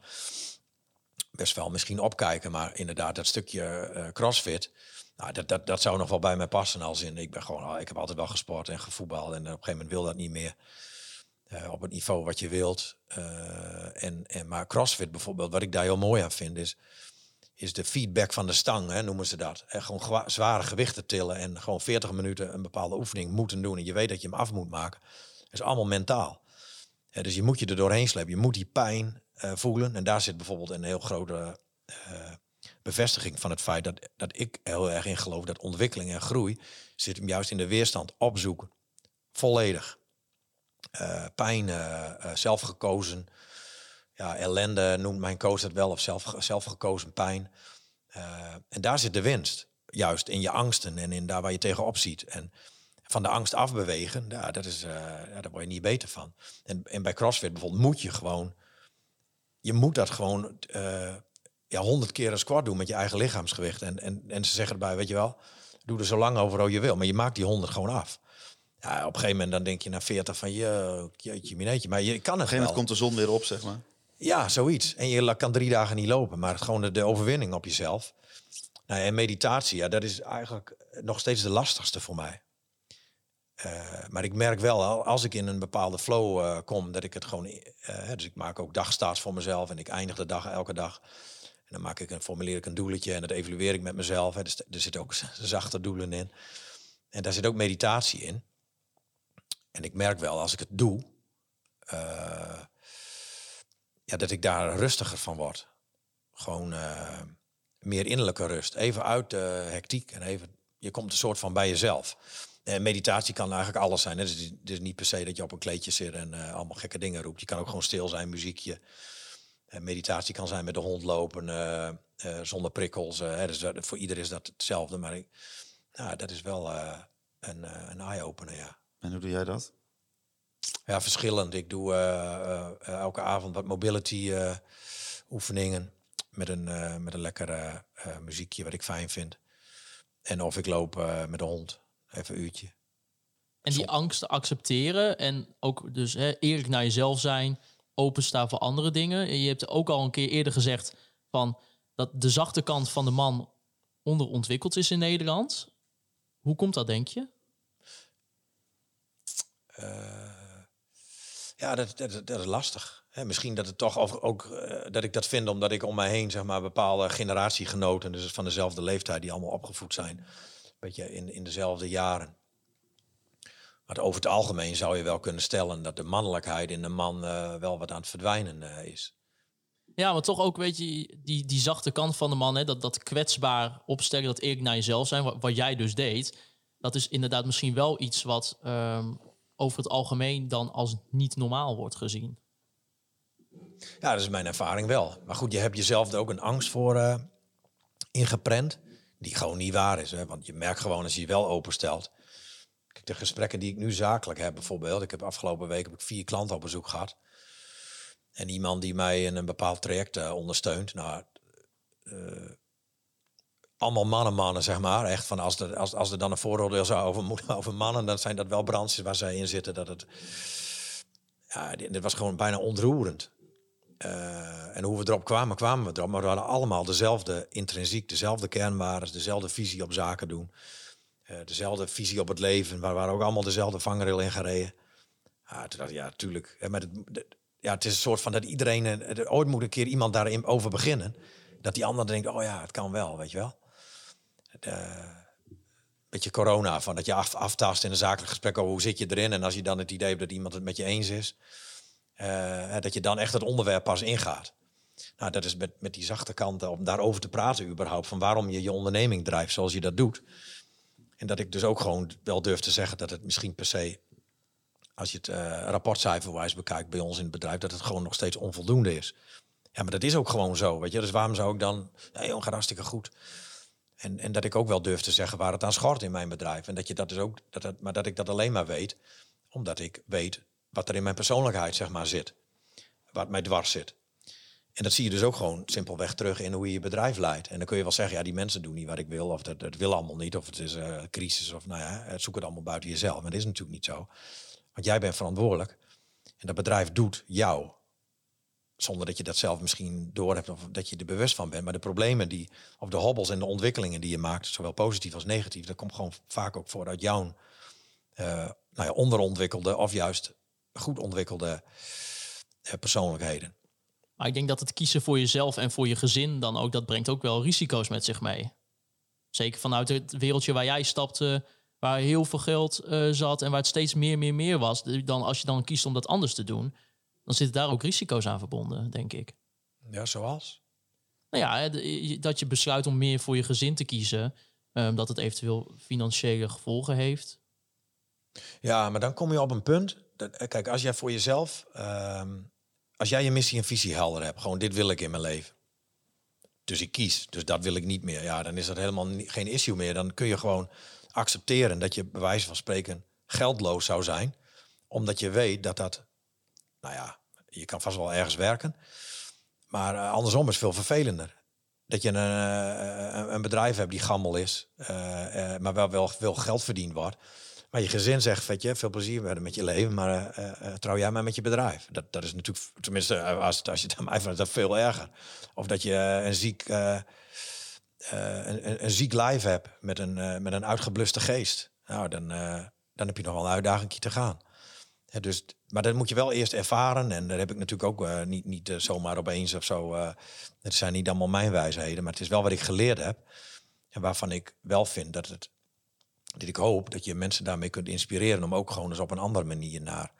best wel misschien opkijken. Maar inderdaad, dat stukje eh, crossfit, nou, dat, dat, dat zou nog wel bij mij passen. Als in, ik ben gewoon, ik heb altijd wel gesport en gevoetbald. En op een gegeven moment wil dat niet meer. eh, op het niveau wat je wilt. Eh, en, en, maar crossfit bijvoorbeeld, wat ik daar heel mooi aan vind, is, is de feedback van de stang, hè, noemen ze dat. En gewoon zware gewichten tillen en gewoon 40 minuten een bepaalde oefening moeten doen. En je weet dat je hem af moet maken. Is allemaal mentaal. Dus je moet je er doorheen slepen. Je moet die pijn voelen. En daar zit bijvoorbeeld een heel grote eh, bevestiging van het feit dat, dat ik heel erg in geloof dat ontwikkeling en groei zit hem juist in de weerstand opzoeken. Volledig. Eh, pijn, eh, eh, zelfgekozen. Ja, ellende noemt mijn coach dat wel, of zelf, zelfgekozen pijn. Eh, en daar zit de winst. Juist in je angsten en in daar waar je tegenop ziet. En van de angst afbewegen, ja, dat is, eh, ja, daar word je niet beter van. En, en bij CrossFit bijvoorbeeld moet je gewoon... Je moet dat gewoon eh, ja, honderd keer een squat doen met je eigen lichaamsgewicht. En, en, en ze zeggen erbij, weet je wel, doe er zo lang over als je wil. Maar je maakt die honderd gewoon af. Ja, op een gegeven moment dan denk je na 40 van je, jeetje, mineetje. Maar je kan het Op een gegeven moment wel. komt de zon weer op, zeg maar. Ja, zoiets. En je kan drie dagen niet lopen, maar het gewoon de, de overwinning op jezelf. Nou, en meditatie, ja, dat is eigenlijk nog steeds de lastigste voor mij. Eh, maar ik merk wel, al- als ik in een bepaalde flow eh, kom, dat ik het gewoon... eh, dus ik maak ook dagstarts voor mezelf en ik eindig de dag elke dag. En dan maak ik een, formuleer ik een doeletje en dat evalueer ik met mezelf. Hè. Dus er zitten ook zachte doelen in. En daar zit ook meditatie in. En ik merk wel, als ik het doe... ja, dat ik daar rustiger van word. Gewoon meer innerlijke rust. Even uit de hectiek en even, je komt een soort van bij jezelf. En meditatie kan eigenlijk alles zijn. Dus het is, is niet per se dat je op een kleedje zit en eh, allemaal gekke dingen roept. Je kan ook gewoon stil zijn, muziekje. En meditatie kan zijn met de hond lopen, eh, eh, zonder prikkels. eh, hè. Dus dat- voor ieder is dat hetzelfde. Maar ik, nou, dat is wel eh, een, eh, een eye-opener, ja. En hoe doe jij dat? Ja, verschillend. Ik doe eh, eh, eh, elke avond wat mobility eh, oefeningen met een, eh, met een lekker eh, eh, muziekje wat ik fijn vind. En of ik loop eh, met de hond, even een uurtje. En die angsten accepteren en ook dus hè, eerlijk naar jezelf zijn, openstaan voor andere dingen. En je hebt ook al een keer eerder gezegd van dat de zachte kant van de man onderontwikkeld is in Nederland. Hoe komt dat, denk je? Ja, dat, dat, dat is lastig. Hè, misschien dat het toch ook, ook eh, dat ik dat vind omdat ik om mij heen zeg maar bepaalde generatiegenoten, dus van dezelfde leeftijd, die allemaal opgevoed zijn, beetje in, in dezelfde jaren. Maar over het algemeen zou je wel kunnen stellen dat de mannelijkheid in de man eh, wel wat aan het verdwijnen eh, is. Ja, maar toch ook, weet je, die, die zachte kant van de man, hè, dat, dat kwetsbaar opstellen, dat eerlijk naar jezelf zijn, wat, wat jij dus deed, dat is inderdaad misschien wel iets wat ehm, over het algemeen dan als niet normaal wordt gezien. Ja, dat is mijn ervaring wel. Maar goed, je hebt jezelf er ook een angst voor eh, ingeprent, die gewoon niet waar is. Hè? Want je merkt gewoon als je je wel openstelt. Kijk, de gesprekken die ik nu zakelijk heb bijvoorbeeld. Ik heb afgelopen week heb ik vier klanten op bezoek gehad. En iemand die mij in een bepaald traject eh, ondersteunt. Nou, eh, allemaal mannen, mannen, zeg maar. Echt van als er, als, als er dan een vooroordeel zou over, over mannen, dan zijn dat wel branches waar zij in zitten. Dat het, ja, dit, dit was gewoon bijna ontroerend. Eh, en hoe we erop kwamen, kwamen we erop. Maar we hadden allemaal dezelfde intrinsiek, dezelfde kernwaarden, dezelfde visie op zaken doen. eh, dezelfde visie op het leven. We waren ook allemaal dezelfde vangrail in gereden. Ja, toen dacht ik, ja, tuurlijk. Ja, maar het, de- ja, het is een soort van dat iedereen... eh, ooit moet een keer iemand daarin over beginnen. Dat die ander denkt, oh ja, het kan wel, weet je wel. Eh, beetje corona, van dat je af, aftast in een zakelijk gesprek over hoe zit je erin. En als je dan het idee hebt dat iemand het met je eens is... eh, dat je dan echt het onderwerp pas ingaat. Nou, dat is met, met die zachte kanten om daarover te praten überhaupt. Van waarom je je onderneming drijft zoals je dat doet. En dat ik dus ook gewoon wel durf te zeggen dat het misschien per se... als je het eh rapportcijferwijs bekijkt bij ons in het bedrijf... dat het gewoon nog steeds onvoldoende is. Ja, maar dat is ook gewoon zo, weet je. Dus waarom zou ik dan... Nee, joh, hartstikke goed. En, en dat ik ook wel durf te zeggen waar het aan schort in mijn bedrijf. En dat je dat dus ook... Dat maar dat ik dat alleen maar weet... omdat ik weet wat er in mijn persoonlijkheid zeg maar zit. Wat mij dwars zit. En dat zie je dus ook gewoon simpelweg terug in hoe je je bedrijf leidt. En dan kun je wel zeggen, ja, die mensen doen niet wat ik wil, of dat, dat wil allemaal niet, of het is eh crisis, of nou ja, zoek het allemaal buiten jezelf. Maar dat is natuurlijk niet zo. Want jij bent verantwoordelijk. En dat bedrijf doet jou. Zonder dat je dat zelf misschien door hebt of dat je er bewust van bent. Maar de problemen die, of de hobbels en de ontwikkelingen die je maakt, zowel positief als negatief, dat komt gewoon vaak ook voort uit jouw eh, nou ja, onderontwikkelde of juist goed ontwikkelde eh, persoonlijkheden. Maar ik denk dat het kiezen voor jezelf en voor je gezin dan ook, dat brengt ook wel risico's met zich mee. Zeker vanuit het wereldje waar jij stapte, waar heel veel geld eh, zat en waar het steeds meer, meer, meer was. Dan als je dan kiest om dat anders te doen, dan zitten daar ook risico's aan verbonden, denk ik. Ja, zoals? Nou ja, de- dat je besluit om meer voor je gezin te kiezen, ehm, dat het eventueel financiële gevolgen heeft. Ja, maar dan kom je op een punt. Dat, eh, kijk, als jij voor jezelf, ehm, als jij je missie en visie helder hebt, gewoon dit wil ik in mijn leven. Dus ik kies, dus dat wil ik niet meer. Ja, dan is dat helemaal geen issue meer. Dan kun je gewoon accepteren dat je bij wijze van spreken geldloos zou zijn. Omdat je weet dat dat, nou ja, je kan vast wel ergens werken. Maar eh, andersom is veel vervelender. Dat je een, eh, een- bedrijf hebt die gammel is, maar wel, wel, wel geld verdiend wordt. Maar je gezin zegt, weet je, veel plezier met- je leven, maar eh, eh, eh, trouw jij maar met je bedrijf. Dat, dat is natuurlijk, tenminste, als, als je het mij vraagt, dat veel erger. Of dat je een ziek, een, een- ziek lijf hebt met een, met een uitgebluste geest. Nou, dan, dan heb je nog wel een uitdaging te gaan. Dus, maar dat moet je wel eerst ervaren. En daar heb ik natuurlijk ook niet, niet zomaar opeens of zo. het zijn niet allemaal mijn wijsheden, maar het is wel wat ik geleerd heb. En waarvan ik wel vind dat het dat ik hoop dat je mensen daarmee kunt inspireren om ook gewoon eens op een andere manier naar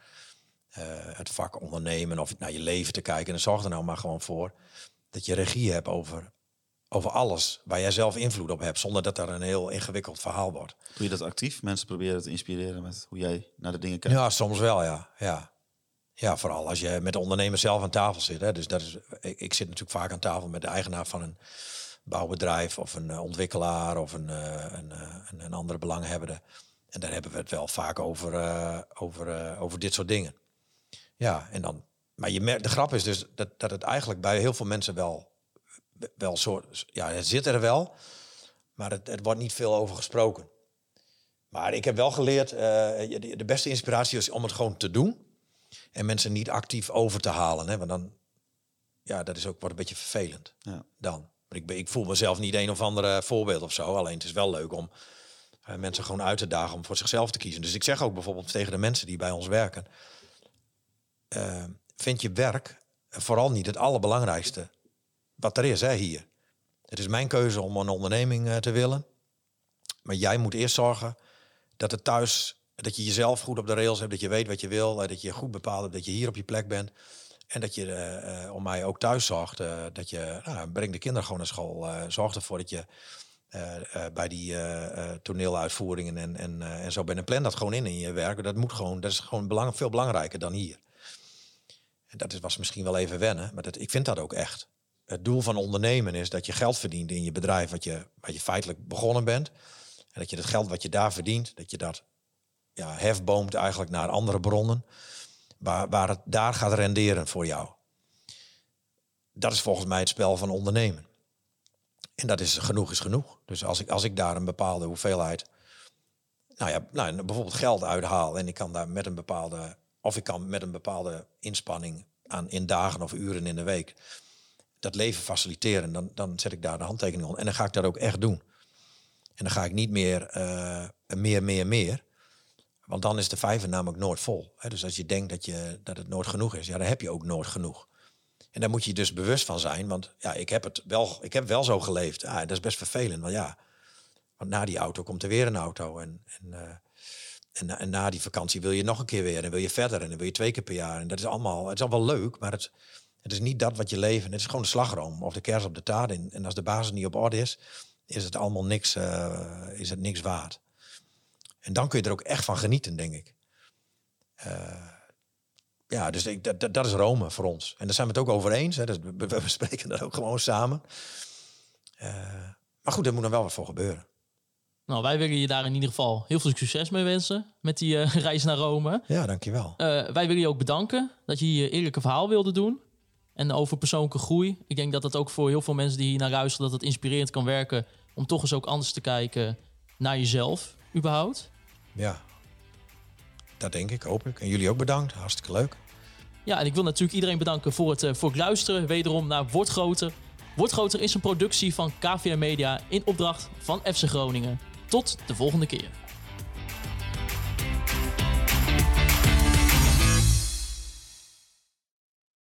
eh, het vak ondernemen of naar je leven te kijken. En zorg er nou maar gewoon voor dat je regie hebt over over alles waar jij zelf invloed op hebt, zonder dat er een heel ingewikkeld verhaal wordt. Doe je dat actief? Mensen proberen te inspireren met hoe jij naar de dingen kijkt? Ja, soms wel, ja. Ja, ja vooral als je met de ondernemer zelf aan tafel zit. Hè. Dus dat is, ik, ik zit natuurlijk vaak aan tafel met de eigenaar van een bouwbedrijf of een eh, ontwikkelaar of een, eh, een, eh, een, een andere belanghebbende. En daar hebben we het wel vaak over, over, over dit soort dingen. Ja, en dan. Maar je merkt, de grap is dus dat, dat het eigenlijk bij heel veel mensen wel, wel soort. Ja, het zit er wel, maar het, het wordt niet veel over gesproken. Maar ik heb wel geleerd, de beste inspiratie is om het gewoon te doen. En mensen niet actief over te halen. Hè? Want dan, ja, dat is ook wordt een beetje vervelend Ja. dan. Ik, ik voel mezelf niet een of andere voorbeeld of zo. Alleen het is wel leuk om eh, mensen gewoon uit te dagen om voor zichzelf te kiezen. Dus ik zeg ook bijvoorbeeld tegen de mensen die bij ons werken. eh, vind je werk vooral niet het allerbelangrijkste wat er is hè, hier. Het is mijn keuze om een onderneming eh, te willen. Maar jij moet eerst zorgen dat het thuis, dat je jezelf goed op de rails hebt, dat je weet wat je wil, dat je goed bepaalt dat je hier op je plek bent. En dat je eh, eh, om mij ook thuis zorgt. eh, dat je, nou, breng de kinderen gewoon naar school. eh zorg ervoor dat je bij die toneeluitvoeringen en, en, en zo bent. En plan dat gewoon in in je werk. Dat moet gewoon, dat is gewoon belang, veel belangrijker dan hier. En dat is, was misschien wel even wennen, maar dat, ik vind dat ook echt. Het doel van ondernemen is dat je geld verdient in je bedrijf wat je, wat je feitelijk begonnen bent. En dat je het geld wat je daar verdient, dat je dat ja, hefboomt eigenlijk naar andere bronnen. Waar, het daar gaat renderen voor jou. Dat is volgens mij het spel van ondernemen. En dat is genoeg is genoeg. Dus als ik, als ik daar een bepaalde hoeveelheid, nou ja, nou, bijvoorbeeld geld uithaal en ik kan daar met een bepaalde, of ik kan met een bepaalde inspanning aan in dagen of uren in de week dat leven faciliteren, dan, dan zet ik daar de handtekening onder. En dan ga ik dat ook echt doen. En dan ga ik niet meer eh, meer, meer, meer. Want dan is de vijver namelijk nooit vol. Hè? Dus als je denkt dat, je, dat het nooit genoeg is, ja, dan heb je ook nooit genoeg. En daar moet je dus bewust van zijn. Want ja, ik heb het wel, ik heb wel zo geleefd. Ah, dat is best vervelend. Want ja, want na die auto komt er weer een auto. En, en, eh, en, na- en na die vakantie wil je nog een keer weer. En wil je verder. En dan wil je twee keer per jaar. En dat is allemaal, het is allemaal leuk. Maar het, het is niet dat wat je leven. Het is gewoon de slagroom of de kers op de taart. En, en als de basis niet op orde is, is het allemaal niks, eh, is het niks waard. En dan kun je er ook echt van genieten, denk ik. Eh, ja, dus ik, dat, dat, dat is Rome voor ons. En daar zijn we het ook over eens. Hè. Dus we, we bespreken dat ook gewoon samen. Eh, maar goed, er moet dan wel wat voor gebeuren. Nou, wij willen je daar in ieder geval heel veel succes mee wensen met die eh, reis naar Rome. Ja, dankjewel. Wij willen je ook bedanken dat je je eerlijke verhaal wilde doen. En over persoonlijke groei. Ik denk dat dat ook voor heel veel mensen die hier naar luisteren, dat het inspirerend kan werken om toch eens ook anders te kijken naar jezelf, überhaupt. Ja, dat denk ik, hoop ik. En jullie ook bedankt. Hartstikke leuk. Ja, en ik wil natuurlijk iedereen bedanken voor het, eh, voor luisteren. Wederom naar Word Groter. Word Groter is een productie van KVM Media in opdracht van FC Groningen. Tot de volgende keer.